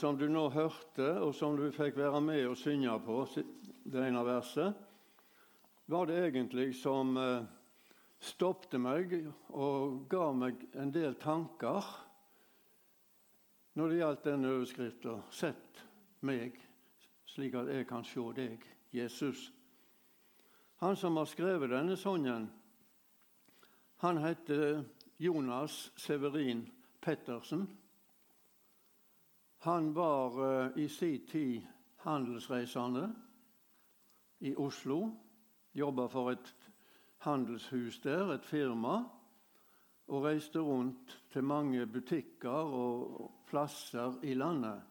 som du nå hørte, og som du fikk være med og synge på, det ene verset, var det egentlig som eh, stoppet meg og ga meg en del tanker når det gjaldt denne overskriften 'Sett meg slik at jeg kan se deg, Jesus'. Han som har skrevet denne sangen, han heter Jonas Severin Pettersen. Han var uh, i sin tid handelsreisende i Oslo. Jobba for et handelshus der, et firma. Og reiste rundt til mange butikker og plasser i landet.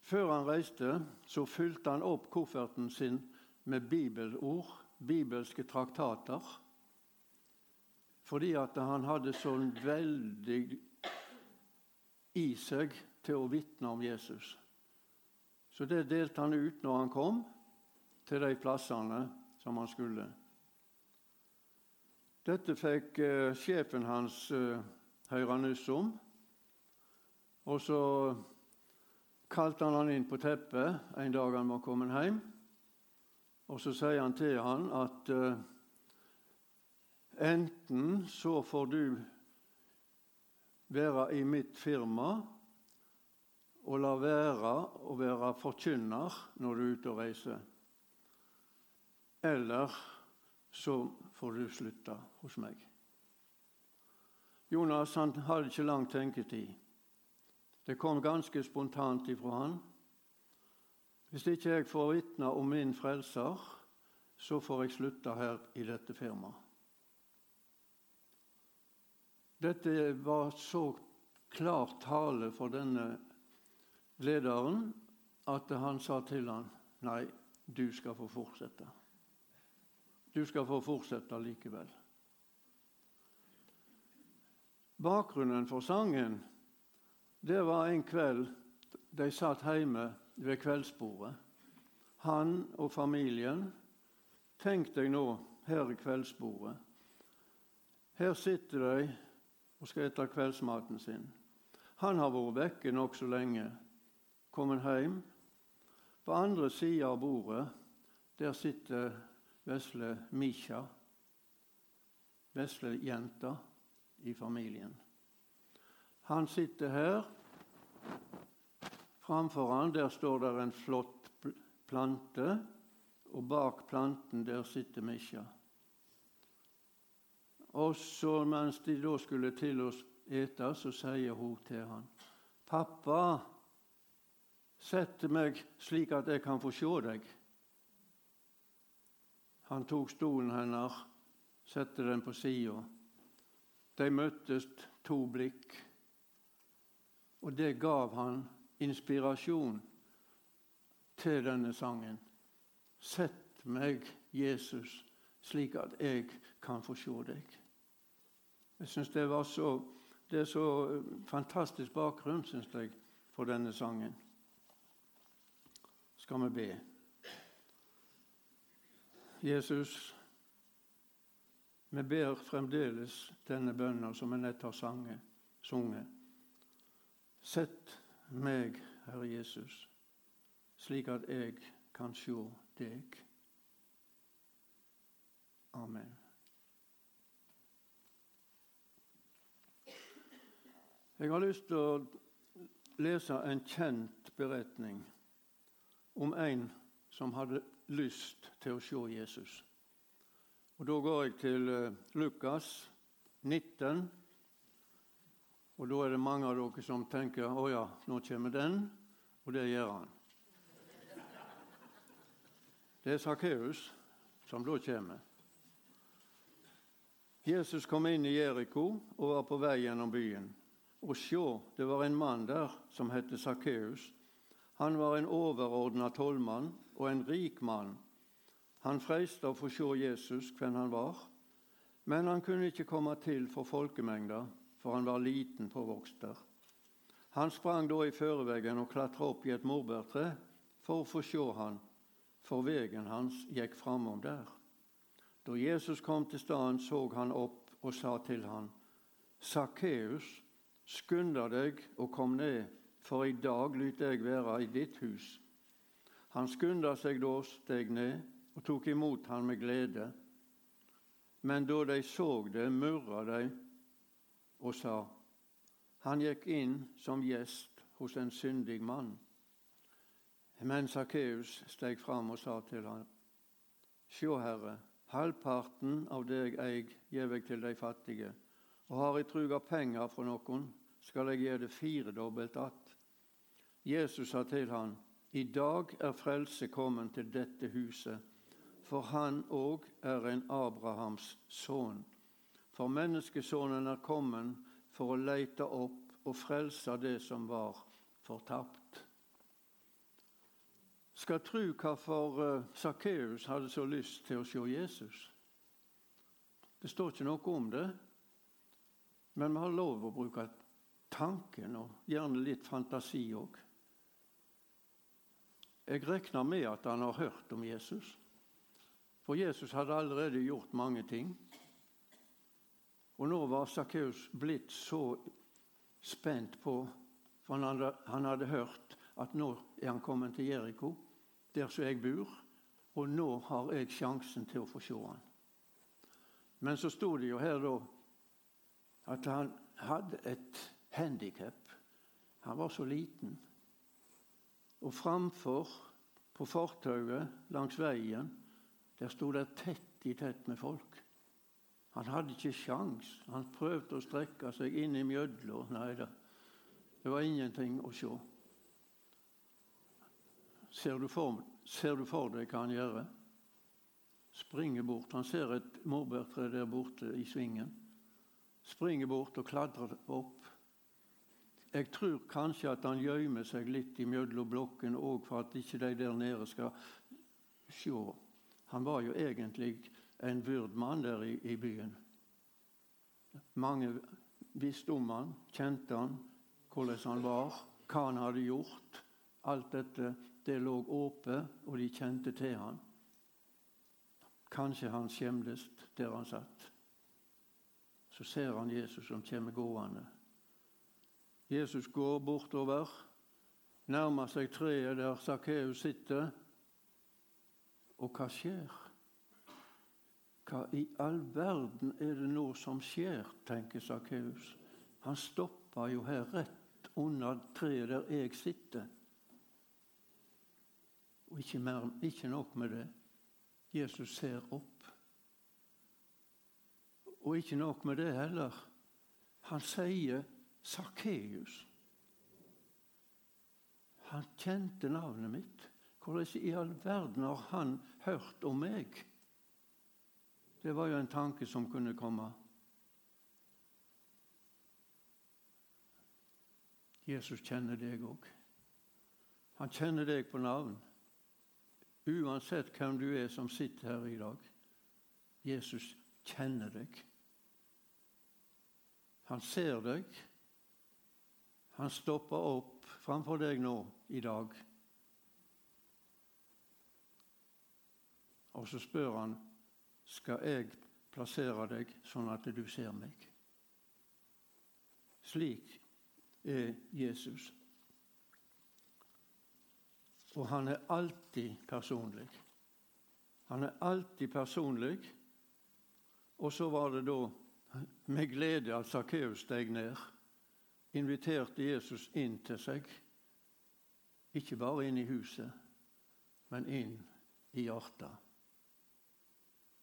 Før han reiste, så fylte han opp kofferten sin med bibelord, bibelske traktater. Fordi at han hadde sånn veldig i seg til å vitne om Jesus. Så det delte han ut når han kom til de plassene som han skulle. Dette fikk eh, sjefen hans eh, høre nyss om. Og så kalte han han inn på teppet en dag han var kommet hjem. Og så sier han til han at eh, enten så får du være i mitt firma og la være å være forkynner når du er ute og reiser. Eller så får du slutte hos meg. Jonas han hadde ikke lang tenketid. Det kom ganske spontant ifra han. Hvis ikke jeg får vitne om min frelser, så får jeg slutte her i dette firmaet. Dette var så klar tale for denne lederen at han sa til han, Nei, du skal få fortsette. Du skal få fortsette likevel. Bakgrunnen for sangen det var en kveld de satt hjemme ved kveldsbordet. Han og familien. Tenk deg nå her i kveldsbordet. Her sitter de og skal ete kveldsmaten sin. Han har vært vekke nokså lenge, kommet hjem. På andre sida av bordet der sitter vesle Misha, vesle jenta i familien. Han sitter her. Framfor han der står det en flott plante, og bak planten der sitter Misha. Og så mens de da skulle til å ete, så sier hun til han, 'Pappa, sett meg slik at jeg kan få se deg.' Han tok stolen hennes, satte den på sida. De møttes to blikk, og det gav han inspirasjon til denne sangen. Sett meg, Jesus, slik at jeg kan få se deg. Jeg synes det, var så, det er så fantastisk bakgrunn synes jeg, for denne sangen. Skal vi be. Jesus, vi ber fremdeles denne bønnen som vi nett har sunget. Sett meg, Herre Jesus, slik at jeg kan se deg. Amen. Jeg har lyst til å lese en kjent beretning om en som hadde lyst til å se Jesus. Og Da går jeg til eh, Lukas 19. Og Da er det mange av dere som tenker å ja, nå kommer den. Og det gjør han. Det er Sakkeus som da kommer. Jesus kom inn i Jeriko og var på vei gjennom byen. Og sjå, det var en mann der som het Sakkeus. Han var en overordna tollmann og en rik mann. Han freiste å få se Jesus hvem han var, men han kunne ikke komme til for folkemengda, for han var liten påvokst der. Han sprang da i føreveggen og klatra opp i et morbærtre for å få se han, for vegen hans gikk framom der. Da Jesus kom til staden, så han opp og sa til han, Sakkeus, Skynd deg og kom ned, for i dag lyt jeg være i ditt hus. Han skunda seg da, steg ned og tok imot han med glede. Men da de så det, murra de og sa, han gikk inn som gjest hos en syndig mann. Men Sakkeus steg fram og sa til ham, Sjå, Herre, halvparten av det jeg eier, gjev jeg til de fattige, og har jeg truga penger fra noen, skal jeg gjøre det firedobbelt att. Jesus sa til han, I dag er frelse kommet til dette huset, for han òg er en Abrahams sønn. For menneskesonen er kommet for å leite opp og frelse det som var fortapt. Skal tru hvorfor Sakkeus hadde så lyst til å se Jesus. Det står ikke noe om det, men vi har lov å bruke tanken og gjerne litt fantasi òg. Jeg regner med at han har hørt om Jesus, for Jesus hadde allerede gjort mange ting. Og nå var Sakkeus blitt så spent på For han hadde, han hadde, hørt at nå er han kommet til Jeriko, der som jeg bor, og nå har jeg sjansen til å få se han. Men så sto det jo her da at han hadde et handikap. Han var så liten. Og framfor, på fortauet langs veien, der sto det tett i tett med folk. Han hadde ikke sjans. Han prøvde å strekke seg inn i mjødla. Nei da, det var ingenting å se. Ser du, for, ser du for deg hva han gjør? Springer bort. Han ser et morbærtre der borte i svingen. Springer bort og klatrer opp. Jeg tror kanskje at han gjemmer seg litt imellom blokkene òg for at ikke de der nede skal se. Han var jo egentlig en vyrd mann der i, i byen. Mange visste om han, kjente han, hvordan han var, hva han hadde gjort. Alt dette det lå åpent, og de kjente til han. Kanskje han skjemtes der han satt. Så ser han Jesus som kommer gående. Jesus går bortover, nærmer seg treet der Sakkeus sitter. Og hva skjer? Hva i all verden er det nå som skjer, tenker Sakkeus. Han stopper jo her rett under treet der jeg sitter. Og ikke, mer, ikke nok med det. Jesus ser opp. Og ikke nok med det heller. Han sier Sakkeus. Han kjente navnet mitt. Hvordan i all verden har han hørt om meg? Det var jo en tanke som kunne komme. Jesus kjenner deg òg. Han kjenner deg på navn. Uansett hvem du er som sitter her i dag. Jesus kjenner deg. Han ser deg. Han stopper opp framfor deg nå i dag. Og så spør han skal jeg plassere deg sånn at du ser meg. Slik er Jesus. Og han er alltid personlig. Han er alltid personlig. Og så var det da med glede at Sakkeus steg ned inviterte Jesus inn til seg. Ikke bare inn i huset, men inn i hjertet.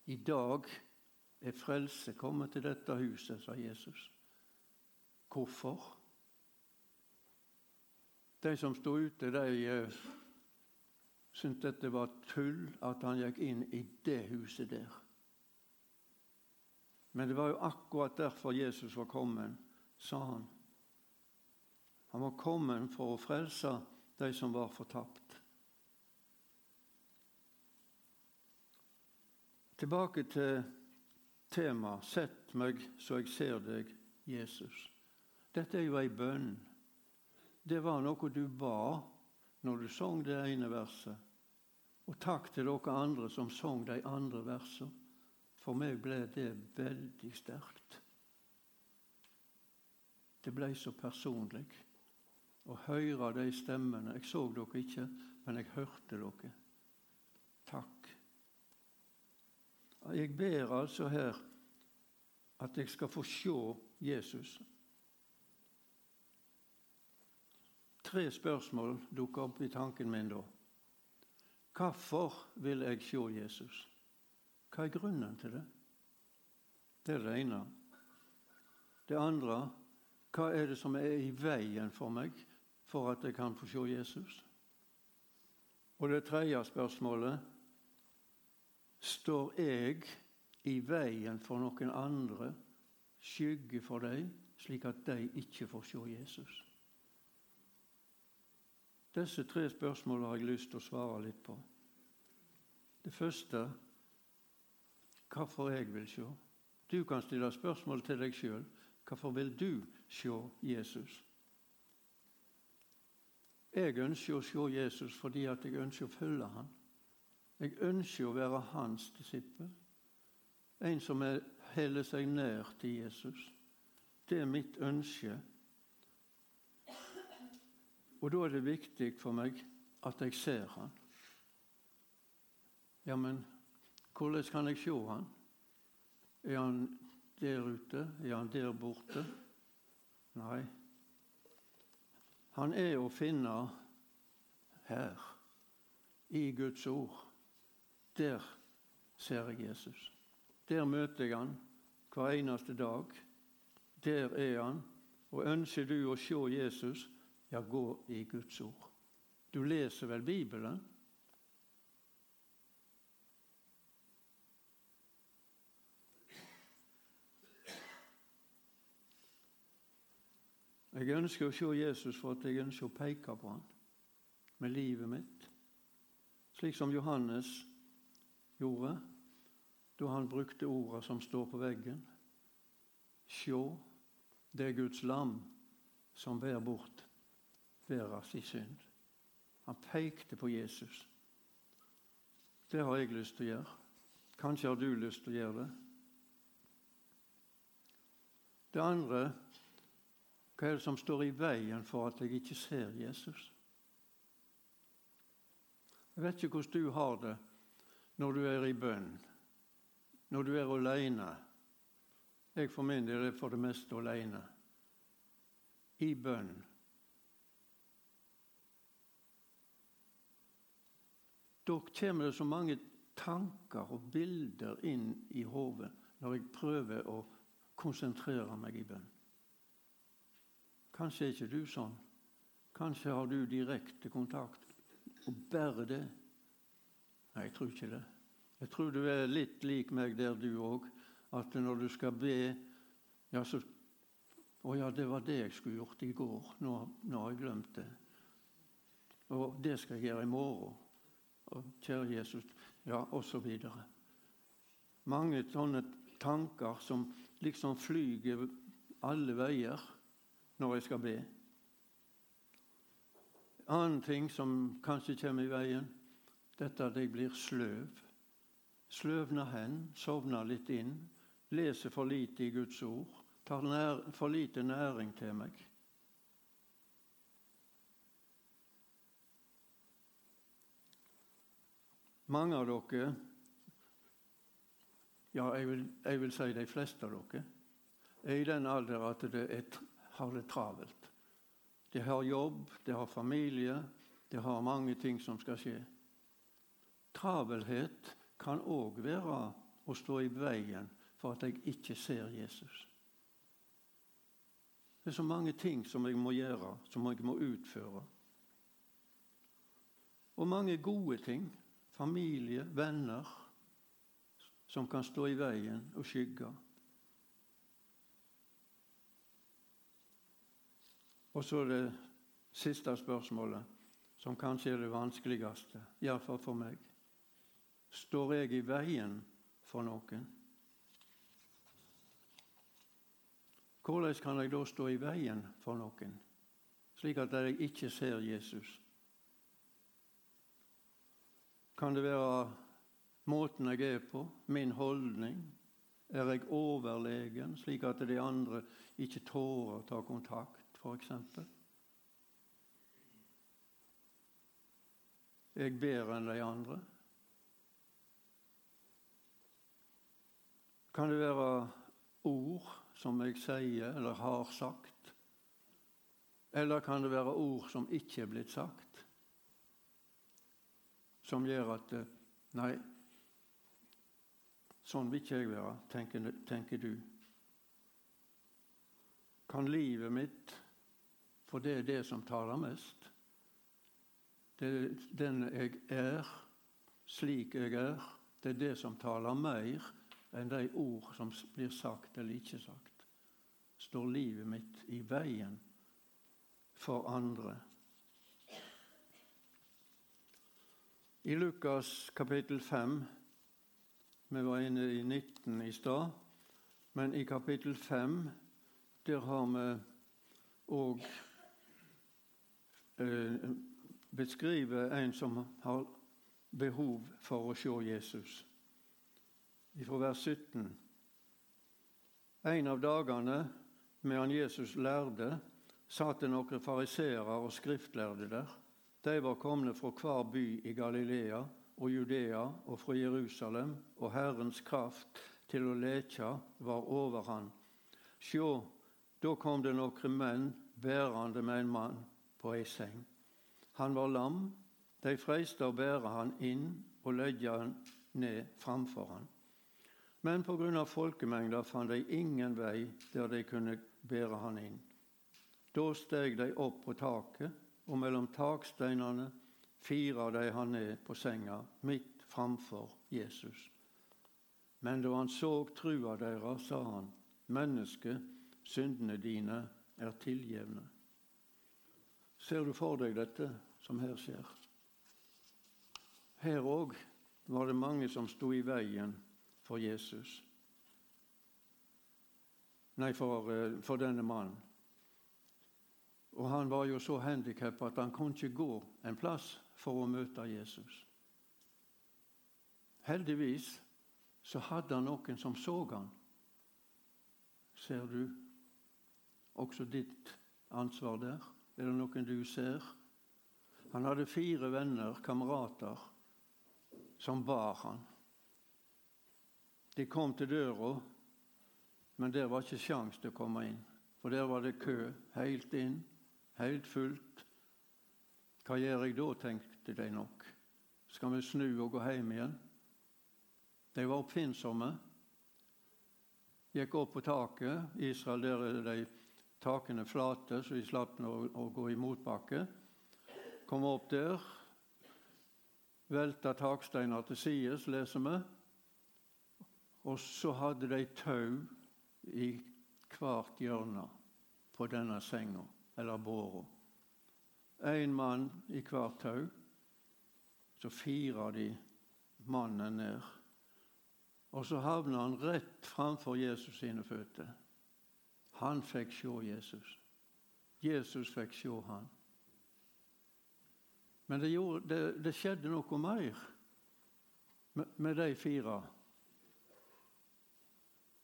I dag er frelse kommet til dette huset, sa Jesus. Hvorfor? De som sto ute, de eh, syntes dette var tull, at han gikk inn i det huset der. Men det var jo akkurat derfor Jesus var kommet, sa han. Han var kommet for å frelse de som var fortapt. Tilbake til temaet 'Sett meg så jeg ser deg, Jesus'. Dette er jo ei bønn. Det var noe du ba når du sang det ene verset. Og takk til dere andre som sang de andre versene. For meg ble det veldig sterkt. Det ble så personlig. Og høre de stemmene. Jeg så dere ikke, men jeg hørte dere. Takk. Jeg ber altså her at jeg skal få se Jesus. Tre spørsmål dukker opp i tanken min da. Hvorfor vil jeg se Jesus? Hva er grunnen til det? Det er det ene. Det andre hva er det som er i veien for meg for at jeg kan få se Jesus? Og det tredje spørsmålet står jeg i veien for noen andre, skygge for dem, slik at de ikke får se Jesus? Disse tre spørsmålene har jeg lyst til å svare litt på. Det første hvorfor jeg vil se. Du kan stille spørsmål til deg sjøl. Hvorfor vil du se Jesus? Jeg ønsker å se Jesus fordi jeg ønsker å følge ham. Jeg ønsker å være hans disippel. En som holder seg nær til Jesus. Det er mitt ønske og da er det viktig for meg at jeg ser han. Ja, men hvordan kan jeg se han? Er han der ute? Er han der borte? Nei. Han er å finne her, i Guds ord. Der ser jeg Jesus. Der møter jeg han hver eneste dag. Der er han. Og ønsker du å se Jesus, ja, gå i Guds ord. Du leser vel Bibelen? Jeg ønsker å se Jesus for at jeg ønsker å peke på ham med livet mitt, slik som Johannes gjorde da han brukte ordene som står på veggen. Sjå, det er Guds lam som bærer bort verdens synd. Han pekte på Jesus. Det har jeg lyst til å gjøre. Kanskje har du lyst til å gjøre det. Det andre hva er det som står i veien for at jeg ikke ser Jesus? Jeg vet ikke hvordan du har det når du er i bønn, når du er alene. Jeg for min del er for det meste alene. I bønn. Da kommer det så mange tanker og bilder inn i hodet når jeg prøver å konsentrere meg i bønn. Kanskje er ikke du sånn. Kanskje har du direkte kontakt og bare det. Nei, jeg tror ikke det. Jeg tror du er litt lik meg der, du òg. At når du skal be ja, så, Å ja, det var det jeg skulle gjort i går. Nå, nå har jeg glemt det. Og det skal jeg gjøre i morgen og kjære Jesus, ja, osv. Mange sånne tanker som liksom flyger alle veier når jeg skal be. Annen ting som kanskje kommer i veien, dette at jeg blir sløv. Sløvner hen, sovner litt inn, leser for lite i Guds ord, tar nær, for lite næring til meg. Mange av dere, ja, jeg vil, jeg vil si de fleste av dere, er i den alder at de har det travelt. De har jobb, de har familie, de har mange ting som skal skje. Travelhet kan òg være å stå i veien for at jeg ikke ser Jesus. Det er så mange ting som jeg må gjøre, som jeg må utføre. Og mange gode ting familie, venner som kan stå i veien og skygge. Og så det siste spørsmålet, som kanskje er det vanskeligste, iallfall for meg. Står jeg i veien for noen? Hvordan kan jeg da stå i veien for noen, slik at jeg ikke ser Jesus? Kan det være måten jeg er på, min holdning? Er jeg overlegen, slik at de andre ikke tårer å ta kontakt, f.eks.? jeg bedre enn de andre? Kan det være ord som jeg sier eller har sagt? Eller kan det være ord som ikke er blitt sagt, som gjør at Nei, sånn vil ikke jeg være, tenker, tenker du. Kan livet mitt, for det er det som taler mest, det er den jeg er, slik jeg er, det er det som taler mer enn de ord som blir sagt eller ikke sagt. Står livet mitt i veien for andre? I Lukas kapittel 5 Vi var inne i 19 i stad, men i kapittel 5 der har vi òg beskriver en som har behov for å se Jesus. Fra vers 17. En av dagene medan Jesus lærde, satt det noen fariseere og skriftlærde der. De var komne fra hver by i Galilea og Judea og fra Jerusalem, og Herrens kraft til å leke var over han. Sjå, da kom det noen menn bærende med en mann på ei seng. Han var lam. De freiste å bære han inn og legge han ned framfor han. Men av folkemengda fant de ingen vei der de kunne bære han inn. Da steg de opp på taket, og mellom taksteinene fira de han ned på senga midt framfor Jesus. Men da han så trua deres, sa han, Menneske, syndene dine er tilgjevne. Ser du for deg dette som her skjer? Her òg var det mange som sto i veien for Jesus. Nei, for, eh, for denne mannen. Og han var jo så handikappa at han kunne ikke gå en plass for å møte Jesus. Heldigvis så hadde han noen som så han. Ser du også ditt ansvar der? Er det noen du ser? Han hadde fire venner, kamerater, som bar han. De kom til døra, men der var ikke sjans til å komme inn. For der var det kø helt inn helt fullt. Hva gjør jeg da, tenkte de nok. Skal vi snu og gå hjem igjen? De var oppfinnsomme. Gikk opp på taket. Israel, der er de takene flate, så vi slapp å, å gå i motbakke. Kom opp der. Velta taksteiner til sides, leser vi. Og så hadde de tau i hvert hjørne på denne senga eller båra. Én mann i hvert tau. Så firer de mannen ned. Og så havner han rett framfor Jesus sine føtter. Han fikk se Jesus. Jesus fikk se han. Men det, gjorde, det, det skjedde noe mer med, med de fire.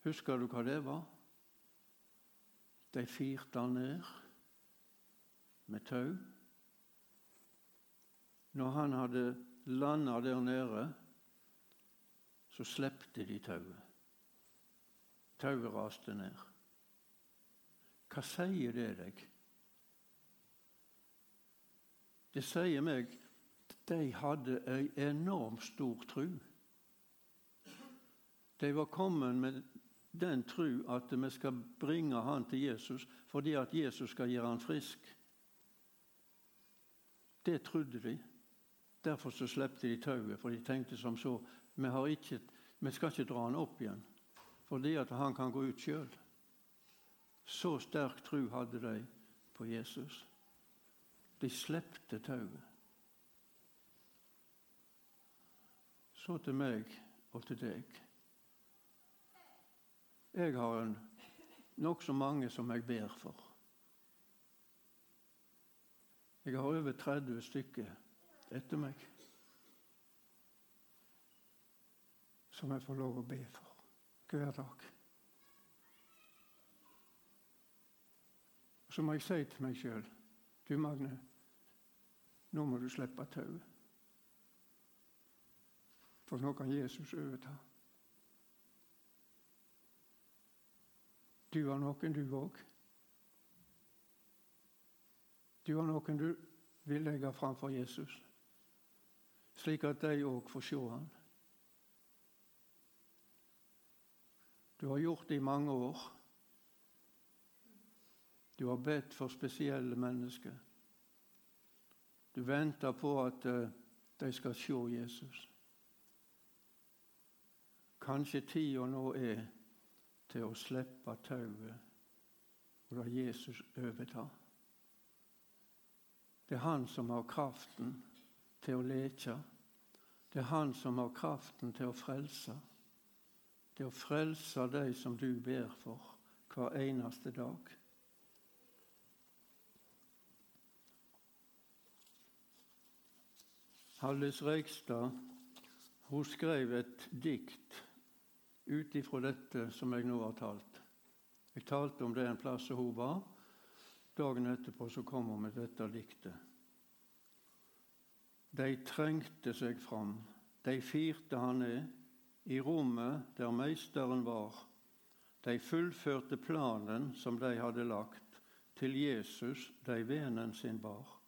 Husker du hva det var? De firte han ned med tau. Når han hadde landa der nede, så slepte de tauet. Tauet raste ned. Hva sier det deg? Det sier meg at de hadde ei enormt stor tru. De var kommet med den tru at vi skal bringe han til Jesus fordi at Jesus skal gjøre han frisk. Det trodde de. Derfor så slepte de tauet, for de tenkte som så vi, ikke, vi skal ikke dra han opp igjen, fordi at han kan gå ut sjøl. Så sterk tro hadde de på Jesus. De slepte tauet. Så til meg og til deg. Jeg har nokså mange som jeg ber for. Jeg har over 30 stykker etter meg som jeg får lov å be for hver dag. Så må jeg si til meg sjøl Du, Magne, nå må du slippe tauet. For nå kan Jesus overta. Du har noen, du òg. Du har noen du vil legge framfor Jesus, slik at de òg får se han. Du har gjort det i mange år. Du har bedt for spesielle mennesker. Du venter på at eh, de skal se Jesus. Kanskje tida nå er til å slippe tauet og la Jesus overta. Det er han som har kraften til å leke. Det er han som har kraften til å frelse. Til å frelse de som du ber for hver eneste dag. Hallis Reigstad hun skrev et dikt ut ifra dette som jeg nå har talt. Jeg talte om det en plass hun var. Dagen etterpå så kom hun med dette diktet. De trengte seg fram, de firte han ned i rommet der meisteren var. De fullførte planen som de hadde lagt, til Jesus de venen sin bar.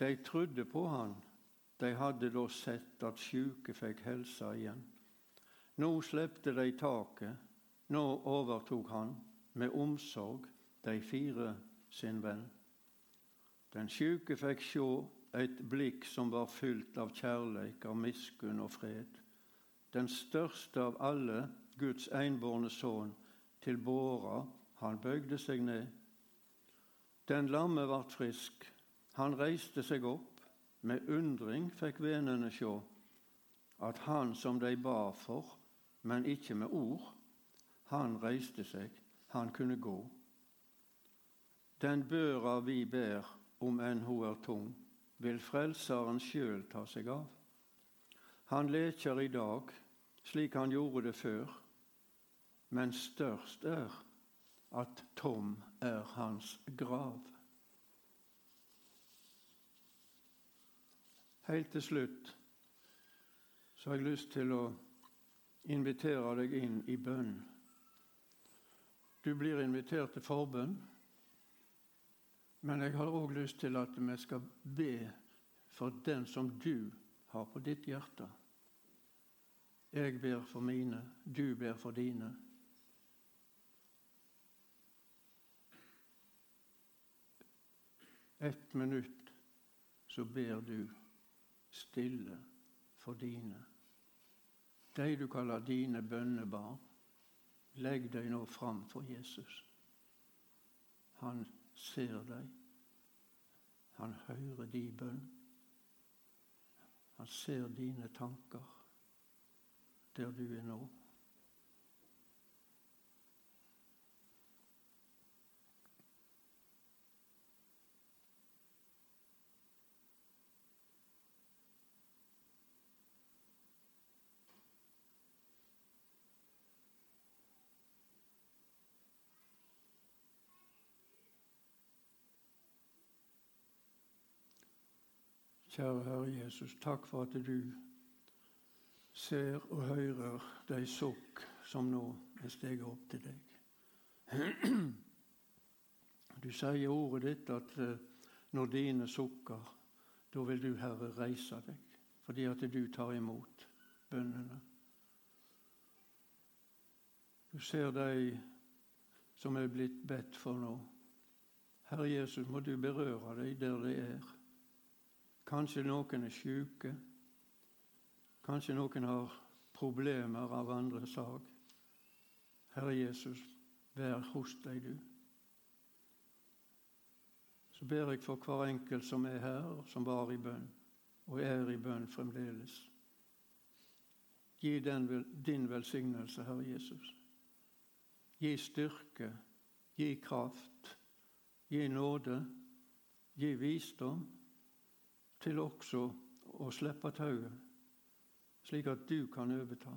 De trodde på han. De hadde da sett at sjuke fikk helsa igjen. Nå slepte de taket. Nå overtok han med omsorg de fire sin venn. Den sjuke fikk sjå et blikk som var fylt av kjærleik, av miskunn og fred. Den største av alle, Guds enbårne sønn, til båra, han bøgde seg ned. Den lamme vart frisk, han reiste seg opp, med undring fikk vennene sjå at han som de ba for, men ikke med ord, han reiste seg, han kunne gå. Den børa vi ber, om enn ho er tung, vil Frelseren sjøl ta seg av. Han leker i dag slik han gjorde det før, men størst er at tom er hans grav. Helt til slutt så har jeg lyst til å invitere deg inn i bønn. Du blir invitert til forbønn, men jeg har òg lyst til at vi skal be for den som du har på ditt hjerte. Jeg ber for mine, du ber for dine. Ett minutt så ber du stille for dine. De du kaller dine bønnebarn, legg deg nå fram for Jesus. Han ser deg. Han hører de bønn. Han ser dine tanker der du er nå. Kjære Herre Jesus, takk for at du ser og hører de sukk som nå er steget opp til deg. Du sier i ordet ditt at eh, når dine sukker, da vil du, Herre, reise deg, fordi at du tar imot bønnene. Du ser de som er blitt bedt for nå. Herre Jesus, må du berøre dem der de er. Kanskje noen er syke. Kanskje noen har problemer av andre sak. Herre Jesus, vær hos deg, du. Så ber jeg for hver enkelt som er her, som var i bønn, og er i bønn fremdeles. Gi den, din velsignelse, Herre Jesus. Gi styrke, gi kraft, gi nåde, gi visdom til også å slippe tauet, slik at du kan overta.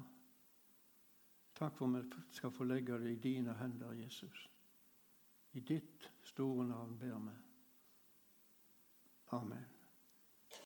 Takk for at vi skal få legge det i dine hender, Jesus. I ditt store navn ber vi. Amen.